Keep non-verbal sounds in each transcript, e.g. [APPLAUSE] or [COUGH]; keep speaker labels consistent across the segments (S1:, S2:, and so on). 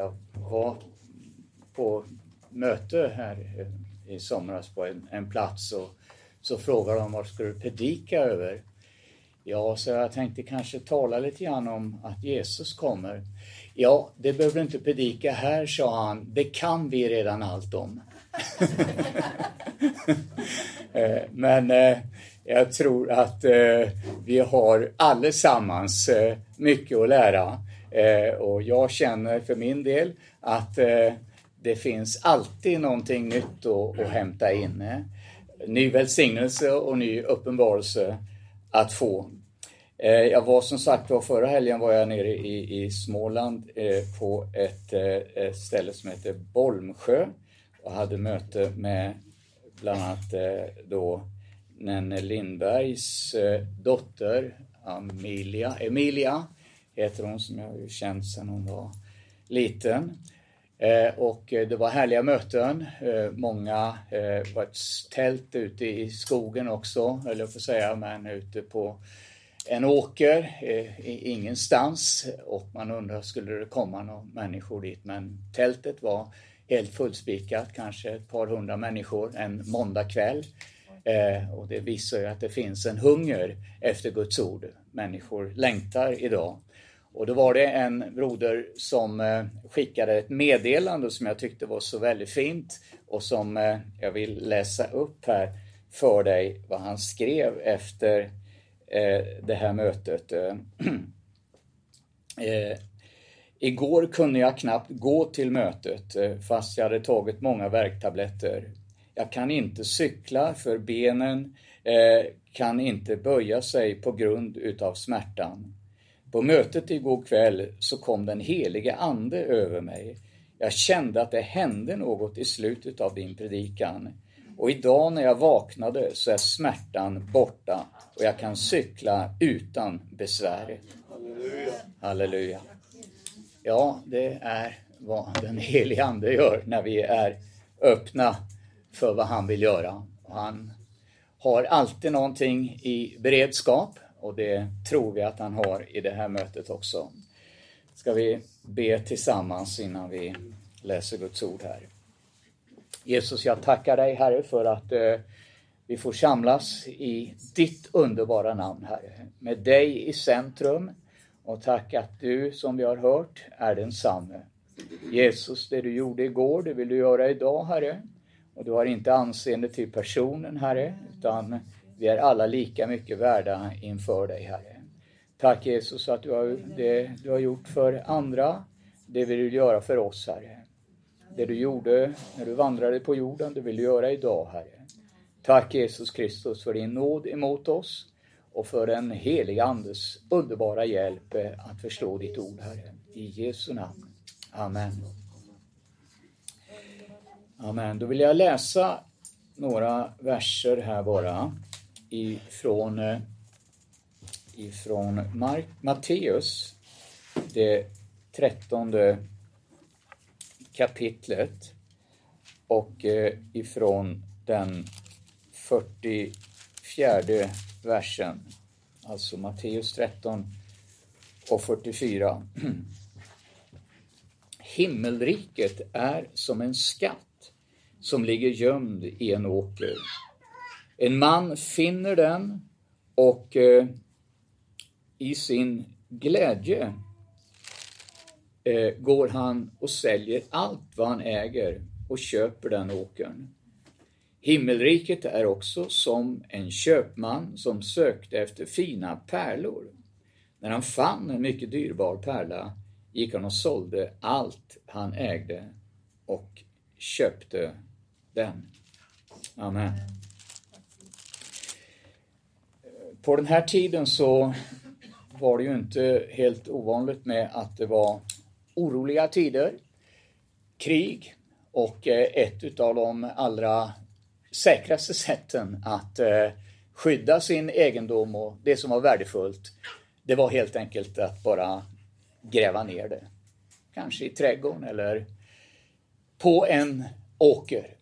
S1: jag var på möte här i somras på en, en plats och så frågade de vad ska du predika över? Ja, så jag tänkte kanske tala lite grann om att Jesus kommer. Ja, det behöver du inte predika här, sa han. Det kan vi redan allt om. [LAUGHS] Eh, men eh, jag tror att eh, vi har allesammans mycket att lära. Eh, och jag känner för min del att eh, det finns alltid någonting nytt att, att hämta in. Eh. Ny välsignelse och ny uppenbarelse att få. Jag var som sagt var förra helgen var jag nere i, i Småland på ett, ett ställe som heter Bolmsjö och hade möte med bland annat då Nenne Lindbergs eh, dotter Amelia, Emilia heter hon som jag har känt sedan hon var liten. Eh, och eh, det var härliga möten. Eh, många var ett tält ute i skogen också, eller för säga, men ute på en åker ingenstans och man undrar skulle det komma några människor dit men tältet var helt fullspikat, kanske ett par hundra människor en måndagkväll. Eh, och det visar ju att det finns en hunger efter Guds ord. Människor längtar idag. Och då var det en broder som eh, skickade ett meddelande som jag tyckte var så väldigt fint och som eh, jag vill läsa upp här för dig vad han skrev efter eh, det här mötet. Eh, [CLEARS THROAT] eh Igår kunde jag knappt gå till mötet eh, fast jag hade tagit många värktabletter. Jag kan inte cykla för benen eh, kan inte böja sig på grund utav smärtan. På mötet igår kväll så kom den helige Ande över mig. Jag kände att det hände något i slutet av din predikan. Och idag när jag vaknade så är smärtan borta och jag kan cykla utan besvär. Halleluja. Halleluja. Ja, det är vad den helige Ande gör när vi är öppna för vad han vill göra. Han har alltid någonting i beredskap och det tror vi att han har i det här mötet också. Ska vi be tillsammans innan vi läser Guds ord här. Jesus, jag tackar dig Herre för att eh, vi får samlas i ditt underbara namn Herre. Med dig i centrum och tack att du som vi har hört är densamme. Jesus, det du gjorde igår, det vill du göra idag Herre. Och du har inte anseende till personen, Herre, utan vi är alla lika mycket värda inför dig, Herre. Tack Jesus att du har, det du har gjort för andra, det vill du göra för oss, Herre. Det du gjorde när du vandrade på jorden, det vill du göra idag, Herre. Tack Jesus Kristus för din nåd emot oss och för den heliga Andes underbara hjälp att förstå ditt ord, Herre. I Jesu namn. Amen. Amen. Då vill jag läsa några verser här bara ifrån, eh, ifrån Mark, Matteus, det trettonde kapitlet och eh, ifrån den 44 versen, alltså Matteus 13 och 44. [CLEARS THROAT] Himmelriket är som en skatt som ligger gömd i en åker. En man finner den och eh, i sin glädje eh, går han och säljer allt vad han äger och köper den åkern. Himmelriket är också som en köpman som sökte efter fina pärlor. När han fann en mycket dyrbar pärla gick han och sålde allt han ägde och köpte den. Amen. På den här tiden så var det ju inte helt ovanligt med att det var oroliga tider, krig och eh, ett av de allra säkraste sätten att eh, skydda sin egendom och det som var värdefullt, det var helt enkelt att bara gräva ner det. Kanske i trädgården eller på en åker.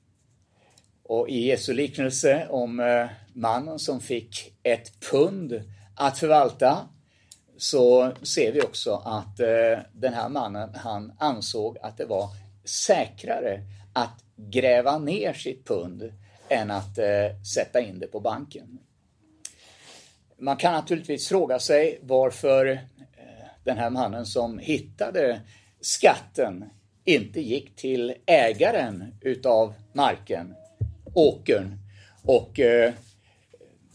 S1: Och i Jesu liknelse om eh, mannen som fick ett pund att förvalta så ser vi också att eh, den här mannen, han ansåg att det var säkrare att gräva ner sitt pund än att eh, sätta in det på banken. Man kan naturligtvis fråga sig varför den här mannen som hittade skatten inte gick till ägaren utav marken, åkern, och eh,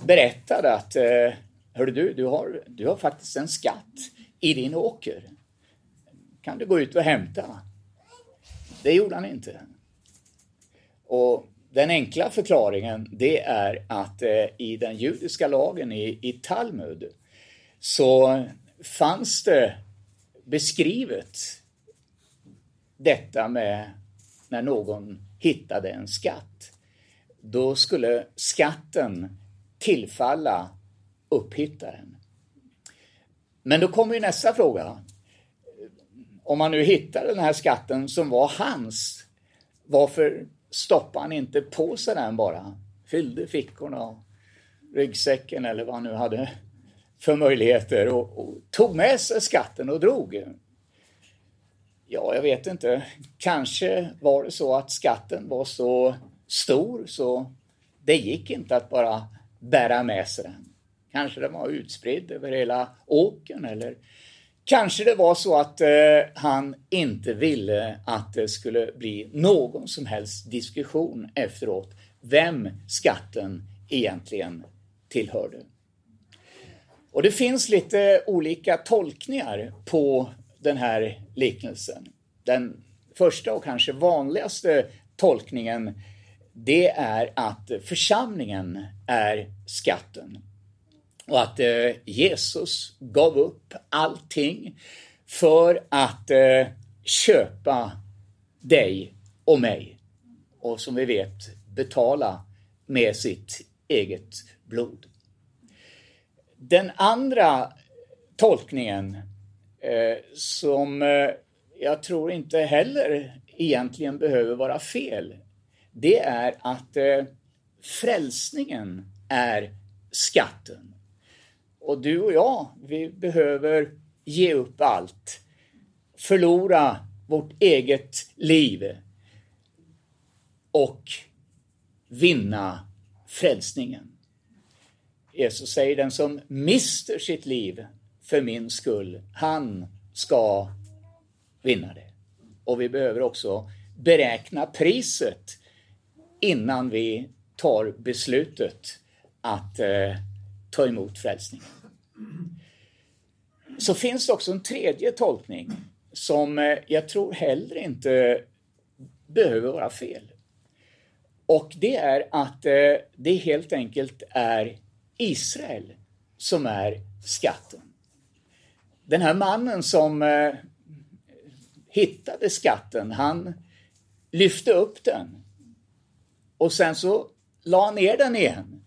S1: berättade att eh, Hörru du, du har, du har faktiskt en skatt i din åker. Kan du gå ut och hämta? Det gjorde han inte. Och den enkla förklaringen det är att eh, i den judiska lagen i, i Talmud så fanns det beskrivet detta med när någon hittade en skatt. Då skulle skatten tillfalla upphittaren. Men då kommer ju nästa fråga. Om man nu hittar den här skatten som var hans, varför stoppade han inte på sig den bara? Fyllde fickorna och ryggsäcken eller vad han nu hade för möjligheter och, och tog med sig skatten och drog. Ja, jag vet inte. Kanske var det så att skatten var så stor så det gick inte att bara bära med sig den. Kanske den var utspridd över hela åkern eller kanske det var så att eh, han inte ville att det skulle bli någon som helst diskussion efteråt vem skatten egentligen tillhörde. Och det finns lite olika tolkningar på den här liknelsen. Den första och kanske vanligaste tolkningen det är att församlingen är skatten. Och att eh, Jesus gav upp allting för att eh, köpa dig och mig. Och som vi vet betala med sitt eget blod. Den andra tolkningen eh, som eh, jag tror inte heller egentligen behöver vara fel. Det är att eh, frälsningen är skatten. Och du och jag, vi behöver ge upp allt. Förlora vårt eget liv. Och vinna frälsningen. Jesus säger den som mister sitt liv för min skull, han ska vinna det. Och vi behöver också beräkna priset innan vi tar beslutet att eh, ta emot frälsningen. Så finns det också en tredje tolkning som eh, jag tror heller inte behöver vara fel. Och det är att eh, det helt enkelt är Israel som är skatten. Den här mannen som eh, hittade skatten, han lyfte upp den och sen så la ner den igen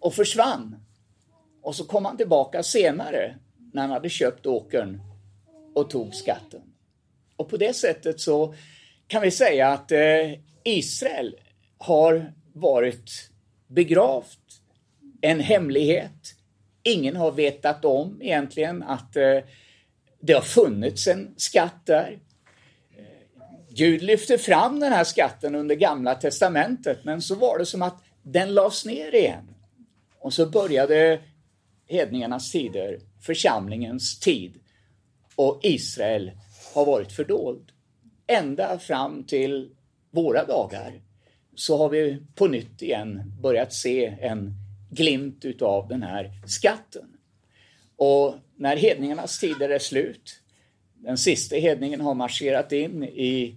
S1: och försvann. Och så kom han tillbaka senare när han hade köpt åkern och tog skatten. Och på det sättet så kan vi säga att eh, Israel har varit begravt, en hemlighet. Ingen har vetat om egentligen att eh, det har funnits en skatt där. Gud lyfte fram den här skatten under Gamla Testamentet, men så var det som att den lades ner igen. Och så började hedningarnas tider, församlingens tid. Och Israel har varit fördold. Ända fram till våra dagar så har vi på nytt igen börjat se en glimt utav den här skatten. Och när hedningarnas tider är slut, den sista hedningen har marscherat in i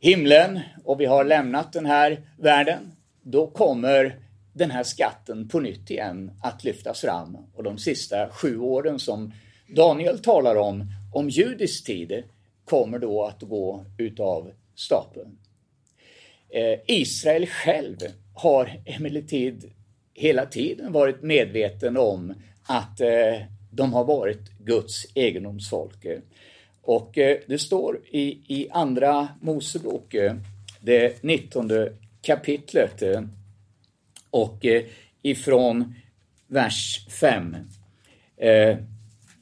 S1: himlen och vi har lämnat den här världen, då kommer den här skatten på nytt igen att lyftas fram. Och de sista sju åren som Daniel talar om, om judisk tid, kommer då att gå utav stapeln. Eh, Israel själv har emellertid hela tiden varit medveten om att eh, de har varit Guds egendomsfolk. Och eh, det står i, i Andra Mosebok, eh, det 19 kapitlet, eh, och ifrån vers 5.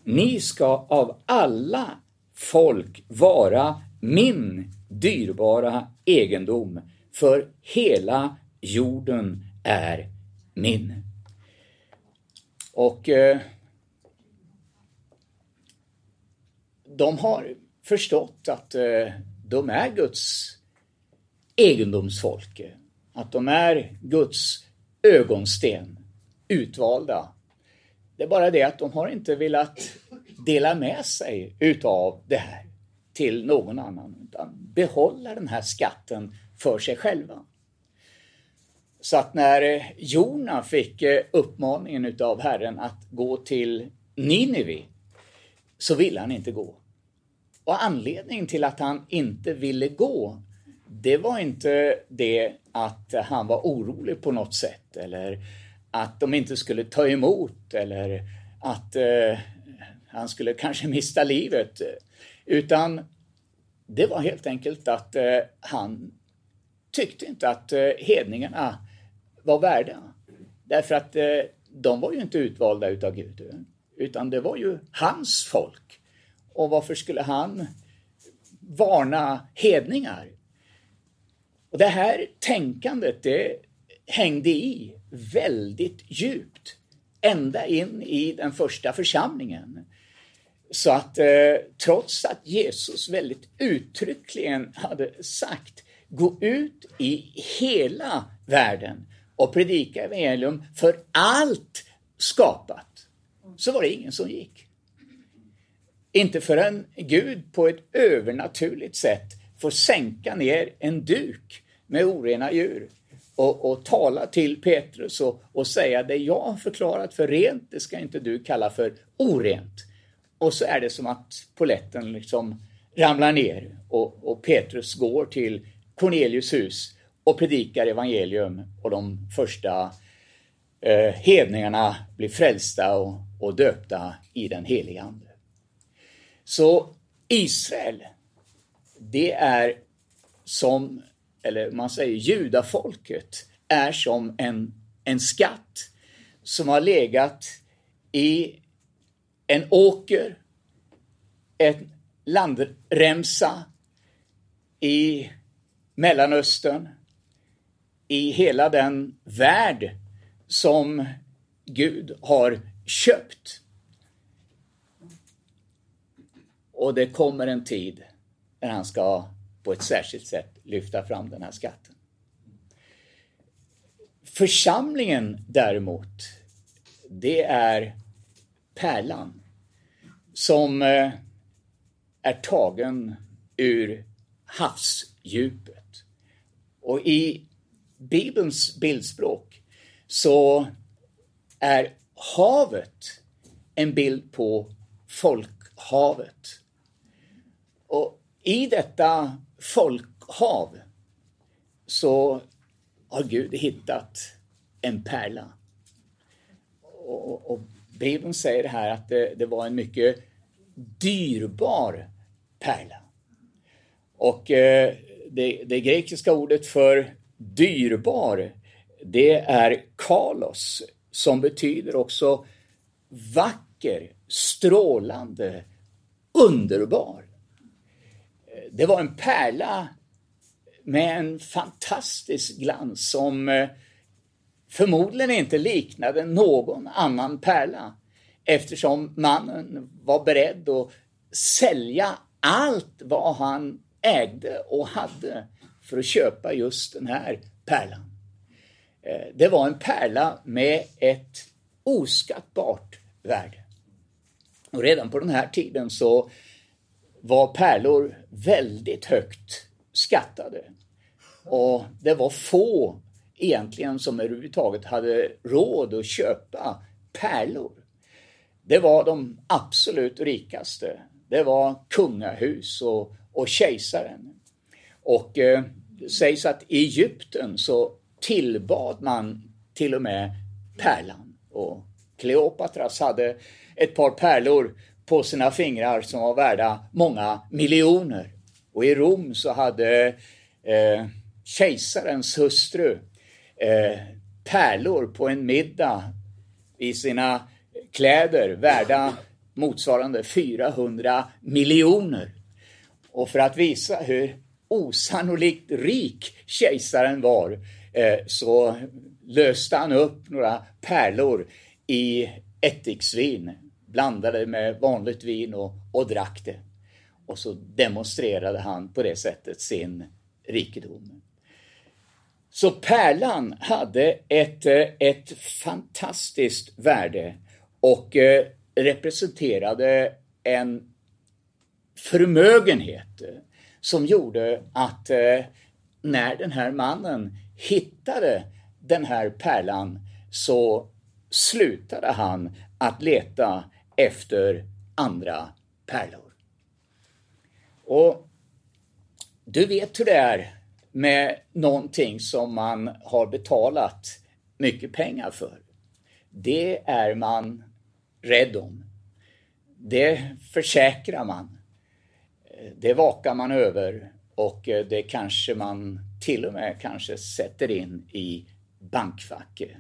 S1: Ni ska av alla folk vara min dyrbara egendom, för hela jorden är min. Och eh, de har förstått att eh, de är Guds egendomsfolk. Att de är Guds ögonsten, utvalda. Det är bara det att de har inte velat dela med sig utav det här till någon annan, utan behålla den här skatten för sig själva. Så att när eh, Jona fick eh, uppmaningen utav Herren att gå till Ninive så ville han inte gå. Och anledningen till att han inte ville gå, det var inte det att han var orolig på något sätt eller att de inte skulle ta emot eller att eh, han skulle kanske mista livet. Utan det var helt enkelt att eh, han tyckte inte att eh, hedningarna var värda. Därför att eh, de var ju inte utvalda utav Gud, utan det var ju hans folk. Och varför skulle han varna hedningar? Och det här tänkandet, det hängde i väldigt djupt. Ända in i den första församlingen. Så att eh, trots att Jesus väldigt uttryckligen hade sagt gå ut i hela världen och predika evangelium för allt skapat, så var det ingen som gick. Inte förrän Gud på ett övernaturligt sätt får sänka ner en duk med orena djur och, och tala till Petrus och, och säga det jag har förklarat för rent, det ska inte du kalla för orent. Och så är det som att poletten liksom ramlar ner och, och Petrus går till Cornelius hus och predikar evangelium och de första eh, hedningarna blir frälsta och, och döpta i den helige Ande. Så Israel, det är som, eller man säger judafolket, är som en, en skatt som har legat i en åker, en landremsa i Mellanöstern, i hela den värld som Gud har köpt. Och det kommer en tid när han ska på ett särskilt sätt lyfta fram den här skatten. Församlingen däremot, det är pärlan som eh, är tagen ur havsdjupet. Och i Bibelns bildspråk så är havet en bild på folkhavet. Och i detta folkhav så har Gud hittat en pärla. Och, och Bibeln säger här att det, det, var en mycket dyrbar pärla. Och eh, det, det grekiska ordet för dyrbar, det är kalos, som betyder också vacker, strålande, underbar. Eh, det var en pärla med en fantastisk glans som eh, förmodligen inte liknade någon annan pärla eftersom mannen var beredd att sälja allt vad han ägde och hade för att köpa just den här pärlan. Eh, det var en pärla med ett oskattbart värde. Och redan på den här tiden så var pärlor väldigt högt skattade. Och det var få egentligen som överhuvudtaget hade råd att köpa pärlor. Det var de absolut rikaste. Det var kungahus och, och kejsaren. Och eh, det sägs att i Egypten så tillbad man till och med pärlan. Och Kleopatras hade ett par pärlor på sina fingrar som var värda många miljoner. Och i Rom så hade eh, kejsarens hustru eh, pärlor på en middag i sina kläder värda motsvarande 400 miljoner. Och för att visa hur osannolikt rik kejsaren var eh, så löste han upp några pärlor i ättiksvin, blandade med vanligt vin och, och drack det. Och så demonstrerade han på det sättet sin rikedom. Så pärlan hade ett, eh, ett fantastiskt värde och eh, representerade en förmögenhet eh, som gjorde att när den här mannen hittade den här pärlan så slutade han att leta efter andra pärlor. Och du vet hur det är med någonting som man har betalat mycket pengar för. Det är man rädd om. Det försäkrar man. Det vakar man över och eh, det kanske man till och med kanske sätter in i bankfacket.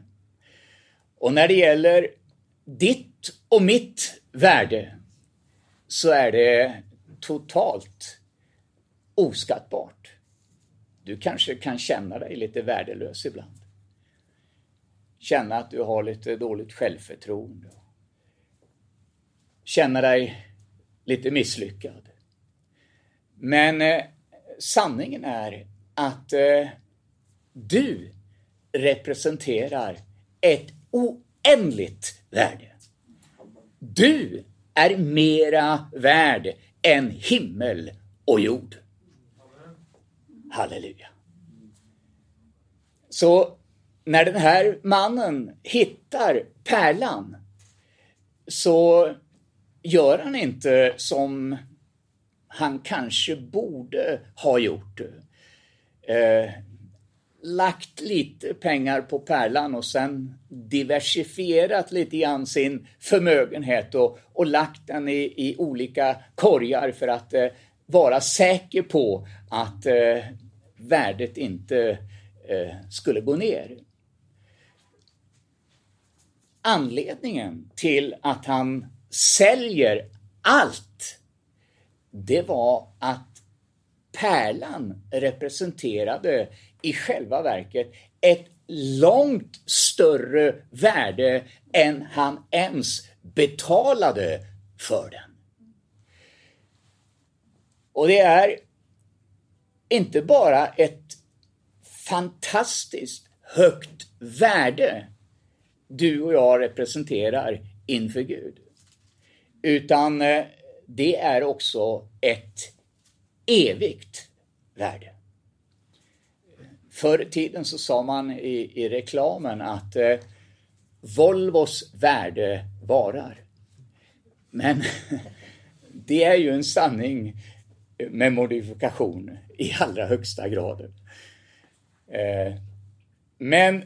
S1: Och när det gäller ditt och mitt värde så är det totalt oskattbart. Du kanske kan känna dig lite värdelös ibland. Känna att du har lite dåligt självförtroende. Känna dig lite misslyckad. Men eh, sanningen är att eh, du representerar ett oändligt värde. Du är mera värd än himmel och jord. Halleluja. Så när den här mannen hittar pärlan så gör han inte som han kanske borde ha gjort. Eh, lagt lite pengar på pärlan och sen diversifierat lite grann sin förmögenhet och, och lagt den i, i olika korgar för att eh, vara säker på att eh, värdet inte eh, skulle gå ner. Anledningen till att han säljer allt, det var att pärlan representerade i själva verket ett långt större värde än han ens betalade för den. Och det är inte bara ett fantastiskt högt värde du och jag representerar inför Gud. Utan eh, det är också ett evigt värde. Förr i tiden så sa man i, i reklamen att eh, Volvos värde varar. Men [LAUGHS] det är ju en sanning med modifikation i allra högsta grad. Eh, men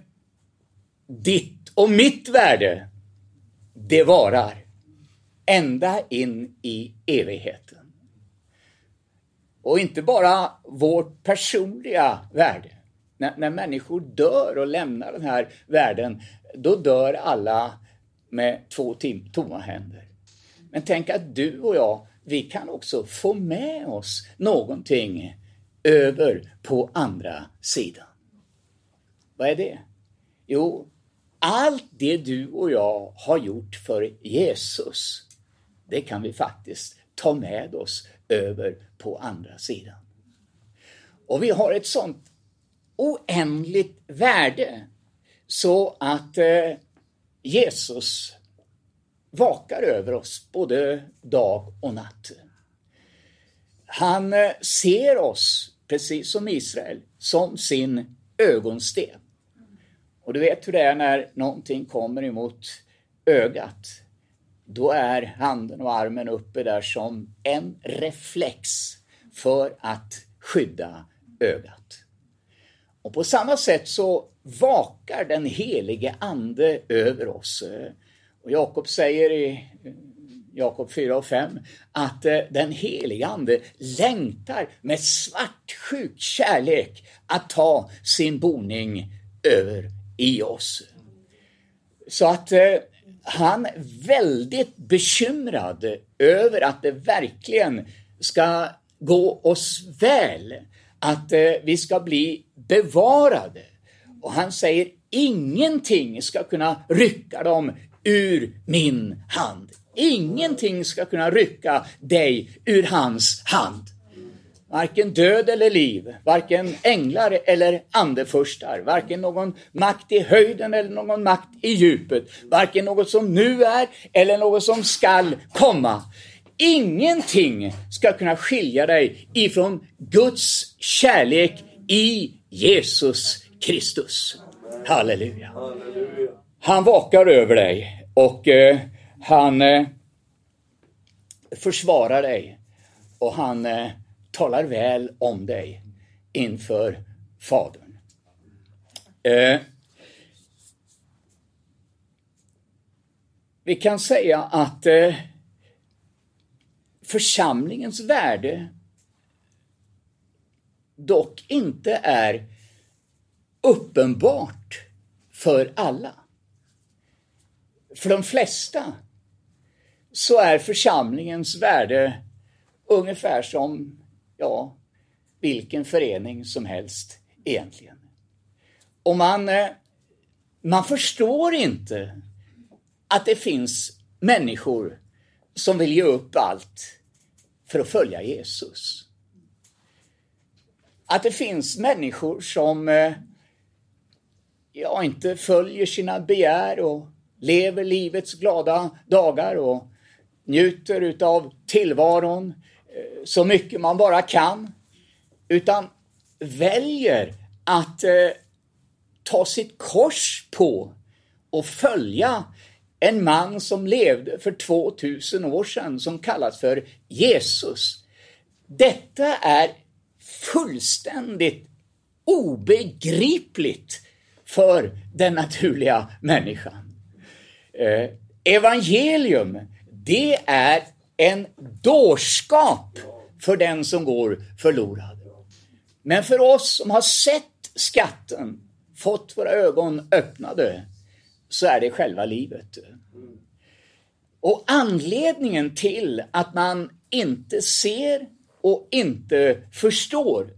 S1: ditt och mitt värde, det varar ända in i evigheten. Och inte bara vårt personliga värde. När, när människor dör och lämnar den här världen, då dör alla med två tomma händer. Men tänk att du och jag, vi kan också få med oss någonting över på andra sidan. Vad är det? Jo, allt det du och jag har gjort för Jesus, det kan vi faktiskt ta med oss över på andra sidan. Och vi har ett sånt oändligt värde så att eh, Jesus vakar över oss både dag och natt. Han eh, ser oss, precis som Israel, som sin ögonsten. Och du vet hur det är när någonting kommer emot ögat. Då är handen och armen uppe där som en reflex för att skydda ögat. Och på samma sätt så vakar den helige Ande över oss. Och Jakob säger i eh, Jakob 4 och 5 att eh, den helige Ande längtar med svartsjuk kärlek att ta sin boning över i oss. Så att eh, han är väldigt bekymrad över att det verkligen ska gå oss väl, att eh, vi ska bli bevarade. Och han säger ingenting ska kunna rycka dem ur min hand. Ingenting ska kunna rycka dig ur hans hand. Varken död eller liv, varken änglar eller andefurstar, varken någon makt i höjden eller någon makt i djupet, varken något som nu är eller något som skall komma. Ingenting ska kunna skilja dig ifrån Guds kärlek i Jesus Kristus. Halleluja. Han vakar över dig och eh, han eh, försvarar dig och han eh, talar väl om dig inför Fadern. Eh, vi kan säga att eh, församlingens värde dock inte är uppenbart för alla. För de flesta så är församlingens värde ungefär som ja, vilken förening som helst egentligen. Och man, eh, man förstår inte att det finns människor som vill ge upp allt för att följa Jesus. Att det finns människor som eh, ja, inte följer sina begär och lever livets glada dagar och njuter utav tillvaron eh, så mycket man bara kan, utan väljer att eh, ta sitt kors på och följa en man som levde för 2000 år sedan som kallas för Jesus. Detta är fullständigt obegripligt för den naturliga människan. Eh, evangelium, det är en dårskap för den som går förlorad. Men för oss som har sett skatten, fått våra ögon öppnade, så är det själva livet. Och anledningen till att man inte ser och inte förstår,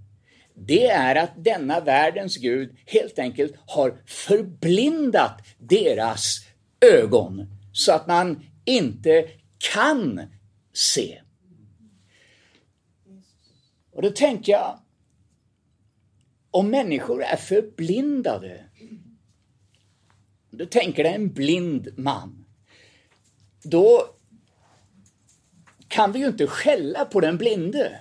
S1: det är att denna världens Gud helt enkelt har förblindat deras ögon så att man inte kan se. Och då tänker jag, om människor är förblindade, Då tänker det en blind man, då kan vi ju inte skälla på den blinde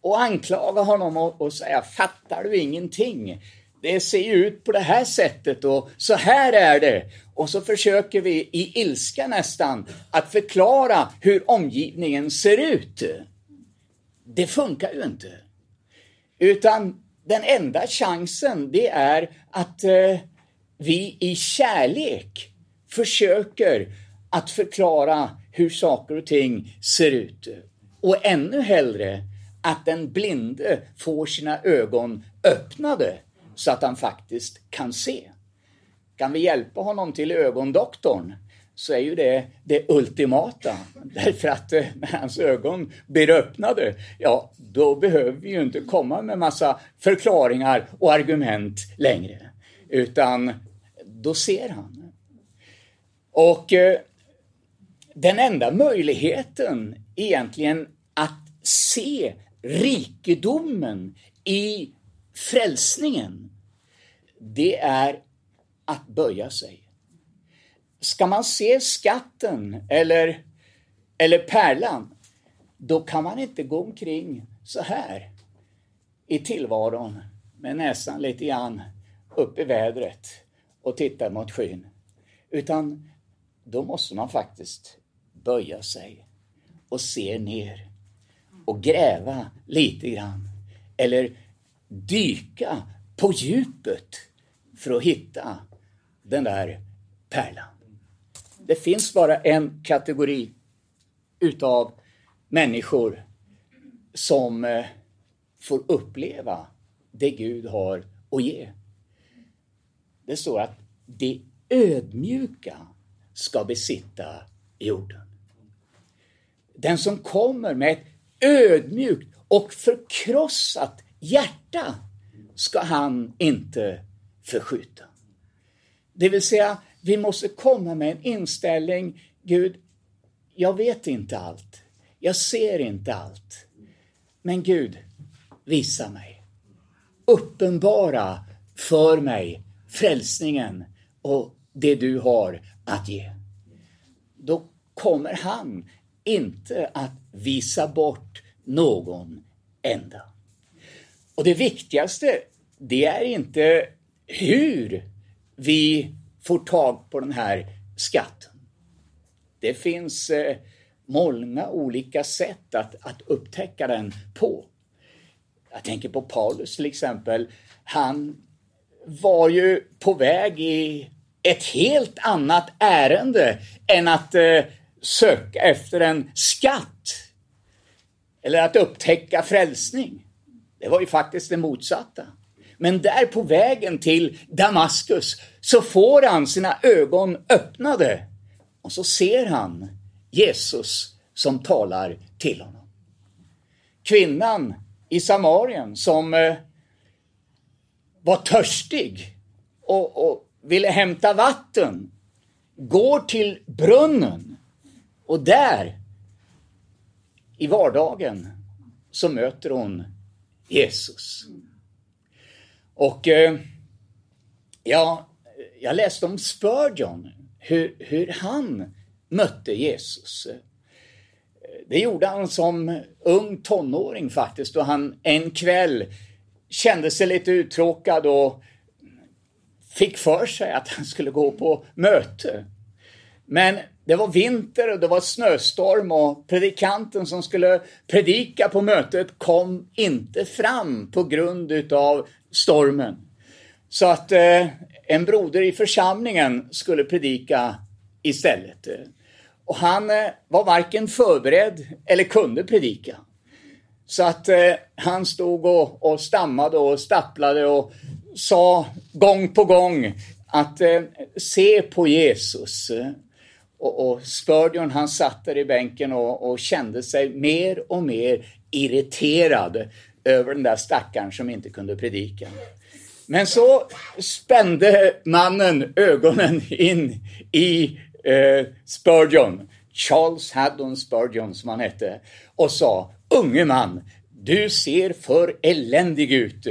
S1: och anklaga honom och, och säga fattar du ingenting? Det ser ju ut på det här sättet och så här är det. Och så försöker vi i ilska nästan att förklara hur omgivningen ser ut. Det funkar ju inte. Utan den enda chansen det är att eh, vi i kärlek försöker att förklara hur saker och ting ser ut. Och ännu hellre att den blinde får sina ögon öppnade så att han faktiskt kan se. Kan vi hjälpa honom till ögondoktorn så är ju det det ultimata. [LAUGHS] Därför att eh, när hans ögon blir öppnade, ja, då behöver vi ju inte komma med massa förklaringar och argument längre. Utan då ser han. Och eh, den enda möjligheten egentligen att se rikedomen i frälsningen, det är att böja sig. Ska man se skatten eller, eller pärlan, då kan man inte gå omkring så här i tillvaron med näsan lite grann upp i vädret och titta mot skyn. Utan då måste man faktiskt böja sig och se ner och gräva lite grann. Eller dyka på djupet för att hitta den där pärlan. Det finns bara en kategori utav människor som eh, får uppleva det Gud har att ge. Det står att det ödmjuka ska besitta jorden. Den som kommer med ett ödmjukt och förkrossat hjärta ska han inte förskjuta. Det vill säga, vi måste komma med en inställning, Gud, jag vet inte allt. Jag ser inte allt. Men Gud, visa mig. Uppenbara för mig frälsningen och det du har att ge. Då kommer han inte att visa bort någon enda. Och det viktigaste, det är inte hur vi får tag på den här skatten. Det finns eh, många olika sätt att, att upptäcka den på. Jag tänker på Paulus till exempel. Han var ju på väg i ett helt annat ärende än att eh, söka efter en skatt. Eller att upptäcka frälsning. Det var ju faktiskt det motsatta. Men där på vägen till Damaskus så får han sina ögon öppnade och så ser han Jesus som talar till honom. Kvinnan i Samarien som eh, var törstig och, och ville hämta vatten går till brunnen och där i vardagen så möter hon Jesus. Och eh, ja, jag läste om Spurgeon, hur, hur han mötte Jesus. Det gjorde han som ung tonåring faktiskt, då han en kväll kände sig lite uttråkad och fick för sig att han skulle gå på möte. Men det var vinter och det var snöstorm och predikanten som skulle predika på mötet kom inte fram på grund utav stormen. Så att eh, en broder i församlingen skulle predika istället. Och han eh, var varken förberedd eller kunde predika. Så att eh, han stod och, och stammade och stapplade och sa gång på gång att eh, se på Jesus. Och, och Spurgeon han satt där i bänken och, och, kände sig mer och mer irriterad över den där stackaren som inte kunde predika. Men så spände mannen ögonen in i eh, Spurgeon, Charles Haddon Spurgeon som han hette, och sa Unge man, du ser för eländig ut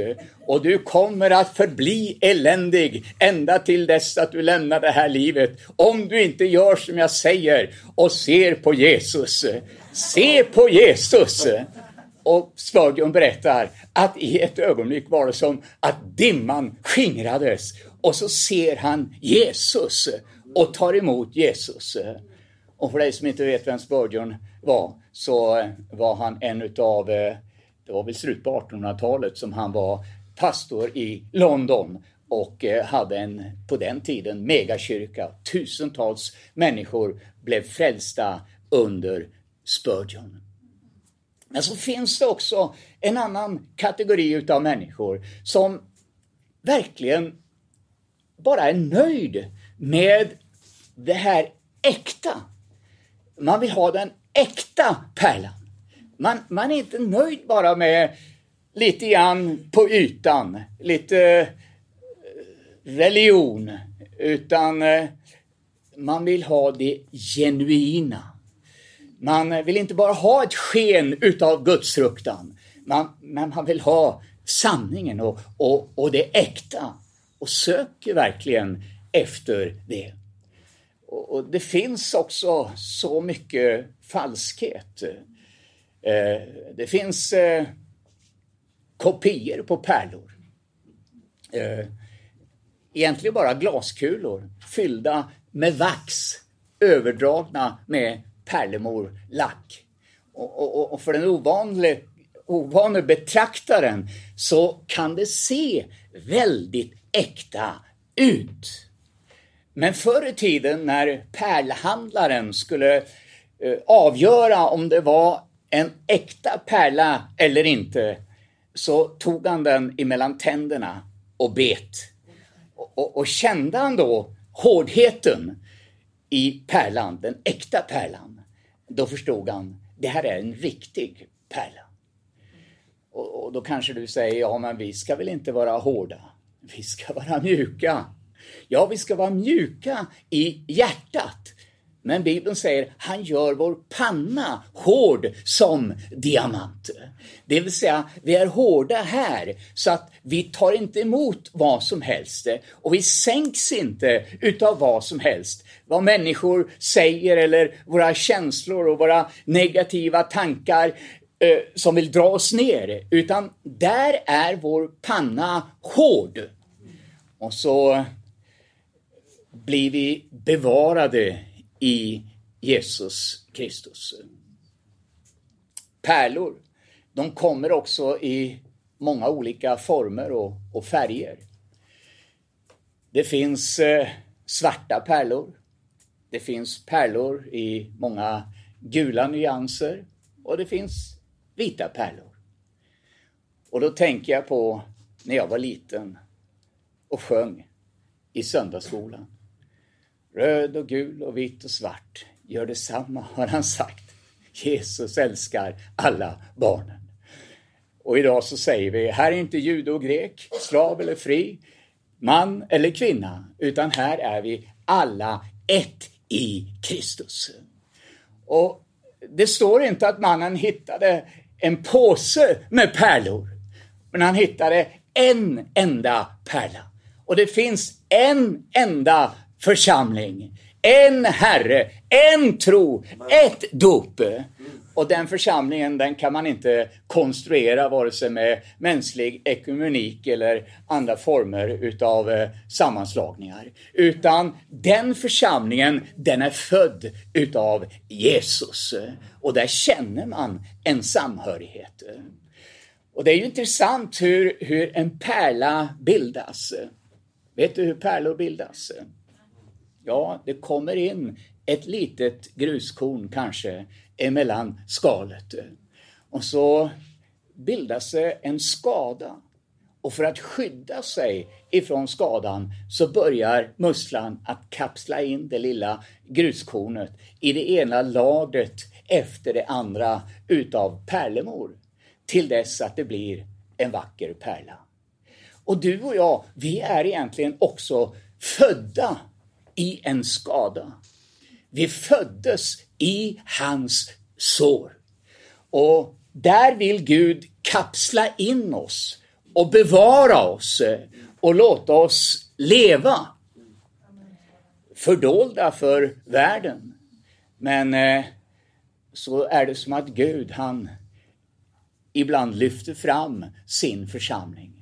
S1: och du kommer att förbli eländig ända till dess att du lämnar det här livet. Om du inte gör som jag säger och ser på Jesus. Se på Jesus! Och Spurgeon berättar att i ett ögonblick var det som att dimman skingrades och så ser han Jesus och tar emot Jesus. Och för dig som inte vet vem Spurgeon var, så var han en utav eh, det var väl slut på 1800-talet som han var pastor i London och eh, hade en, på den tiden, megakyrka. Tusentals människor blev frälsta under Spurgeon. Men så finns det också en annan kategori utav människor som verkligen bara är nöjd med det här äkta. Man vill ha den äkta pärlan. Man, man är inte nöjd bara med lite grann på ytan, lite eh, religion, utan eh, man vill ha det genuina. Man vill inte bara ha ett sken utav gudsfruktan, man, men man vill ha sanningen och, och, och det äkta och söker verkligen efter det. Och, och det finns också så mycket falskhet. Eh, det finns eh, kopior på pärlor. Eh, egentligen bara glaskulor fyllda med vax överdragna med pärlemorlack. Och, och, och för den ovanliga ovane betraktaren så kan det se väldigt äkta ut. Men förr i tiden när pärlhandlaren skulle eh, avgöra om det var en äkta pärla eller inte, så tog han den emellan tänderna och bet. Och, och, och kände han då hårdheten, i pärlan, den äkta pärlan, då förstod han, det här är en riktig pärla. Och, och då kanske du säger, ja men vi ska väl inte vara hårda, vi ska vara mjuka. Ja, vi ska vara mjuka i hjärtat. Men Bibeln säger han gör vår panna hård som diamant. Det vill säga, vi är hårda här så att vi tar inte emot vad som helst och vi sänks inte utav vad som helst. Vad människor säger eller våra känslor och våra negativa tankar eh, som vill dra oss ner. Utan där är vår panna hård. Och så blir vi bevarade i Jesus Kristus. Pärlor, de kommer också i många olika former och, och färger. Det finns eh, svarta pärlor. Det finns pärlor i många gula nyanser och det finns vita pärlor. Och då tänker jag på när jag var liten och sjöng i söndagsskolan. Röd och gul och vitt och svart gör detsamma, har han sagt. Jesus älskar alla barnen. Och idag så säger vi, här är inte jude och grek, slav eller fri, man eller kvinna, utan här är vi alla ett i Kristus. Och det står inte att mannen hittade en påse med pärlor, men han hittade en enda pärla. Och det finns en enda församling. En Herre, en tro, ett dop. Och den församlingen den kan man inte konstruera vare sig med mänsklig ekumenik eller andra former utav eh, sammanslagningar. Utan den församlingen den är född utav Jesus. Och där känner man en samhörighet. Och det är ju intressant hur, hur en pärla bildas. Vet du hur pärlor bildas? Ja, det kommer in ett litet gruskorn kanske emellan skalet. Och så bildas det en skada. Och för att skydda sig ifrån skadan så börjar musslan att kapsla in det lilla gruskornet i det ena lagret efter det andra utav pärlemor till dess att det blir en vacker pärla. Och du och jag, vi är egentligen också födda i en skada. Vi föddes i hans sår. Och där vill Gud kapsla in oss och bevara oss eh, och låta oss leva. Fördolda för världen. Men eh, så är det som att Gud, han ibland lyfter fram sin församling.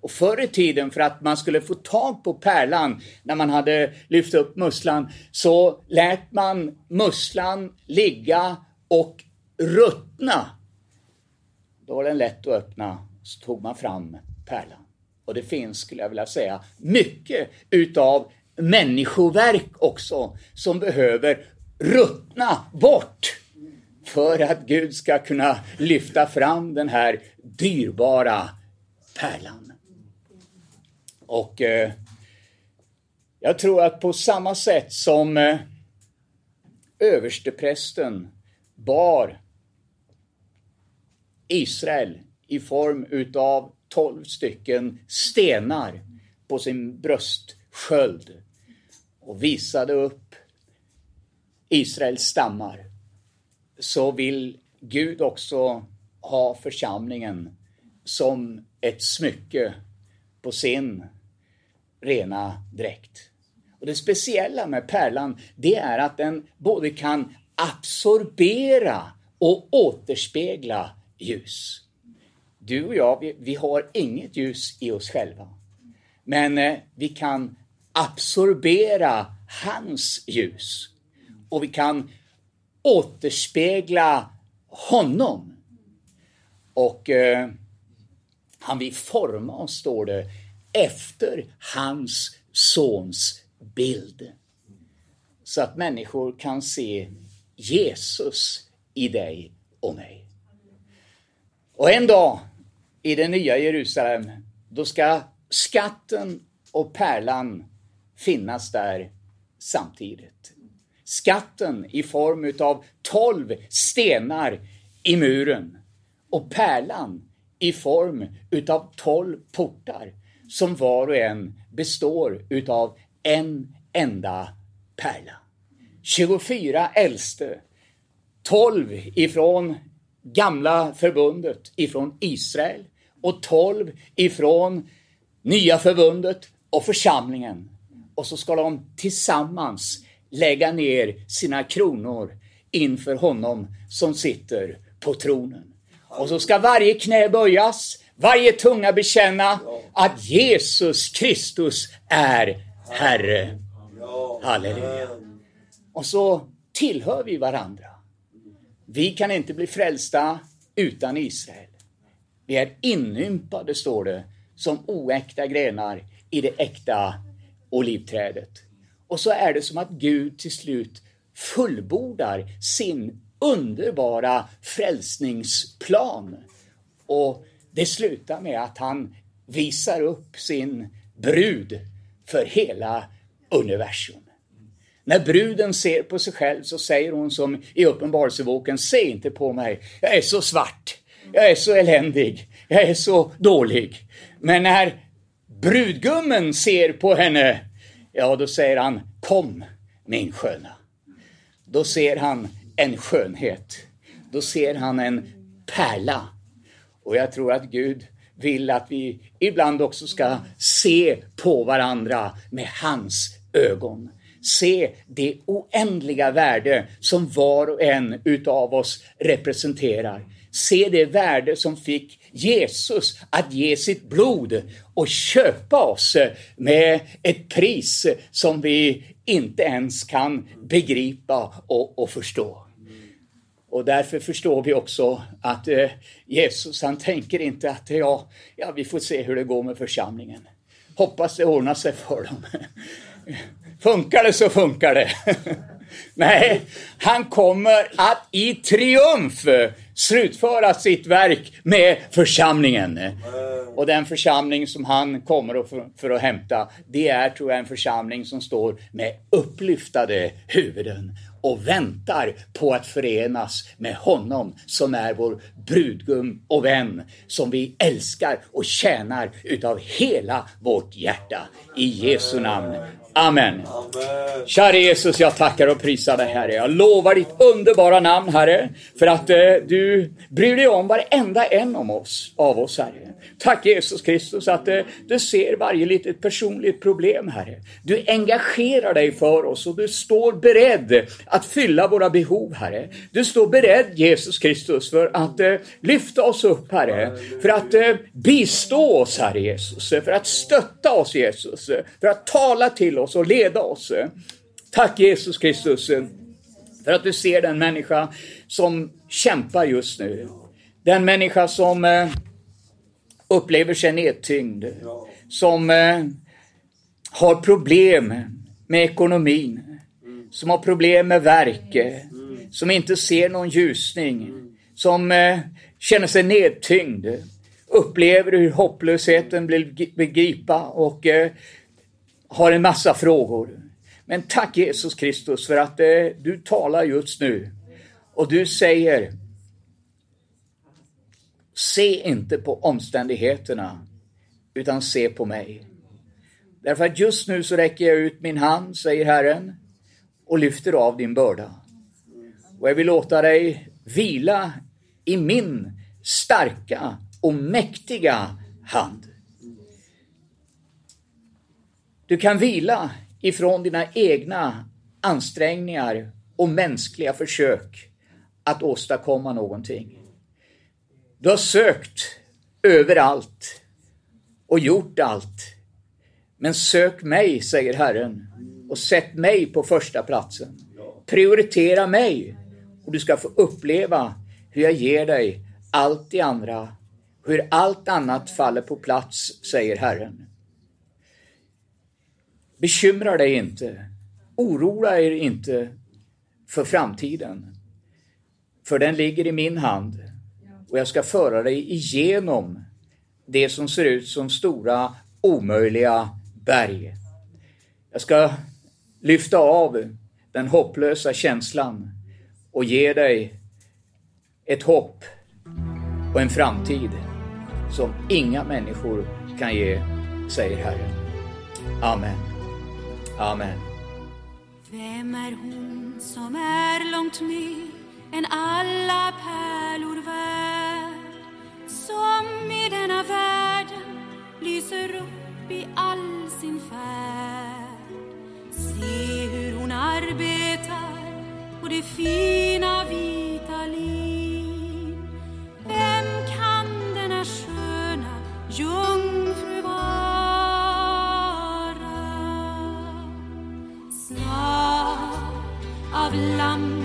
S1: Och förr i tiden för att man skulle få tag på pärlan när man hade lyft upp musslan så lät man musslan ligga och ruttna. Då var den lätt att öppna, så tog man fram pärlan. Och det finns, skulle jag vilja säga, mycket utav människoverk också som behöver ruttna bort för att Gud ska kunna lyfta fram den här dyrbara pärlan. Och eh, jag tror att på samma sätt som eh, översteprästen bar Israel i form utav tolv stycken stenar på sin bröstsköld och visade upp Israels stammar så vill Gud också ha församlingen som ett smycke på sin rena dräkt. Och Det speciella med pärlan, det är att den både kan absorbera och återspegla ljus. Du och jag, vi, vi har inget ljus i oss själva. Men eh, vi kan absorbera hans ljus. Och vi kan återspegla honom. Och eh, han vill forma oss, står det, efter hans sons bild. Så att människor kan se Jesus i dig och mig. Och en dag i det nya Jerusalem, då ska skatten och pärlan finnas där samtidigt. skatten i form utav tolv stenar i muren och pärlan i form utav tolv portar som var och en består utav en enda pärla. 24 äldste, 12 ifrån gamla förbundet, ifrån Israel och 12 ifrån nya förbundet och församlingen. Och så ska de tillsammans lägga ner sina kronor inför honom som sitter på tronen. Och så ska varje knä böjas, varje tunga bekänna att Jesus Kristus är Herre. Halleluja. Och så tillhör vi varandra. Vi kan inte bli frälsta utan Israel. Vi är inympade, står det, som oäkta grenar i det äkta olivträdet. Och så är det som att Gud till slut fullbordar sin underbara frälsningsplan. Och det slutar med att han visar upp sin brud för hela universum. När bruden ser på sig själv så säger hon som i Uppenbarelseboken, se inte på mig, jag är så svart, jag är så eländig, jag är så dålig. Men när brudgummen ser på henne, ja då säger han, kom min sköna. Då ser han en skönhet. Då ser han en pärla. Och jag tror att Gud vill att vi ibland också ska se på varandra med hans ögon. Se det oändliga värde som var och en utav oss representerar. Se det värde som fick Jesus att ge sitt blod och köpa oss med ett pris som vi inte ens kan begripa och, och förstå. Och därför förstår vi också att eh, Jesus han tänker inte att ja, ja, vi får se hur det går med församlingen. Hoppas det ordnar sig för dem. [LAUGHS] Funkar det så funkar det. [LAUGHS] Nej, han kommer att i triumf slutföra sitt verk med församlingen. Och den församling som han kommer för, att hämta, det är tror jag en församling som står med upplyftade huvuden och väntar på att förenas med honom som är vår brudgum och vän som vi älskar och tjänar utav hela vårt hjärta. I Jesu namn. Amen. Amen. Kära Jesus, jag tackar och prisar dig Herre. Jag lovar ditt underbara namn Herre, för att eh, du bryr dig om varenda en om oss, av oss Herre. Tack Jesus Kristus att eh, du ser varje litet personligt problem Herre. Du engagerar dig för oss och du står beredd att fylla våra behov Herre. Du står beredd Jesus Kristus för att eh, lyfta oss upp Herre, för att eh, bistå oss Herre Jesus, för att stötta oss Jesus, för att tala till oss och leda oss. Tack Jesus Kristus eh, för att du ser den människa som kämpar just nu. Den människa som eh, upplever sig nedtyngd, som eh, har problem med ekonomin, som har problem med verk, som inte ser någon ljusning, som känner sig nedtyngd, upplever hur hopplösheten blir begripa och har en massa frågor. Men tack Jesus Kristus för att eh, du talar just nu. Och du säger, se inte på omständigheterna, utan se på mig. Därför att just nu så räcker jag ut min hand, säger Herren, och lyfter av din börda. Och jag vill låta dig vila i min starka och mäktiga hand. Du kan vila ifrån dina egna ansträngningar och mänskliga försök att åstadkomma någonting. Du har sökt överallt och gjort allt. Men sök mig, säger Herren, och sätt mig på första platsen. Prioritera mig och du ska få uppleva hur jag ger dig allt det andra, hur allt annat faller på plats, säger Herren. Bekymra dig inte. Oroa er inte för framtiden. För den ligger i min hand och jag ska föra dig igenom det som ser ut som stora omöjliga berg. Jag ska lyfta av den hopplösa känslan och ge dig ett hopp och en framtid som inga människor kan ge, säger Herren. Amen. Amen.
S2: Vem är hon som är långt mer än alla pärlor värd? Som i denna världen lyser upp i all sin färd. Se hur hon arbetar på det fina vita lin Vem kan denna sköna jungfru vara? Snart av lammet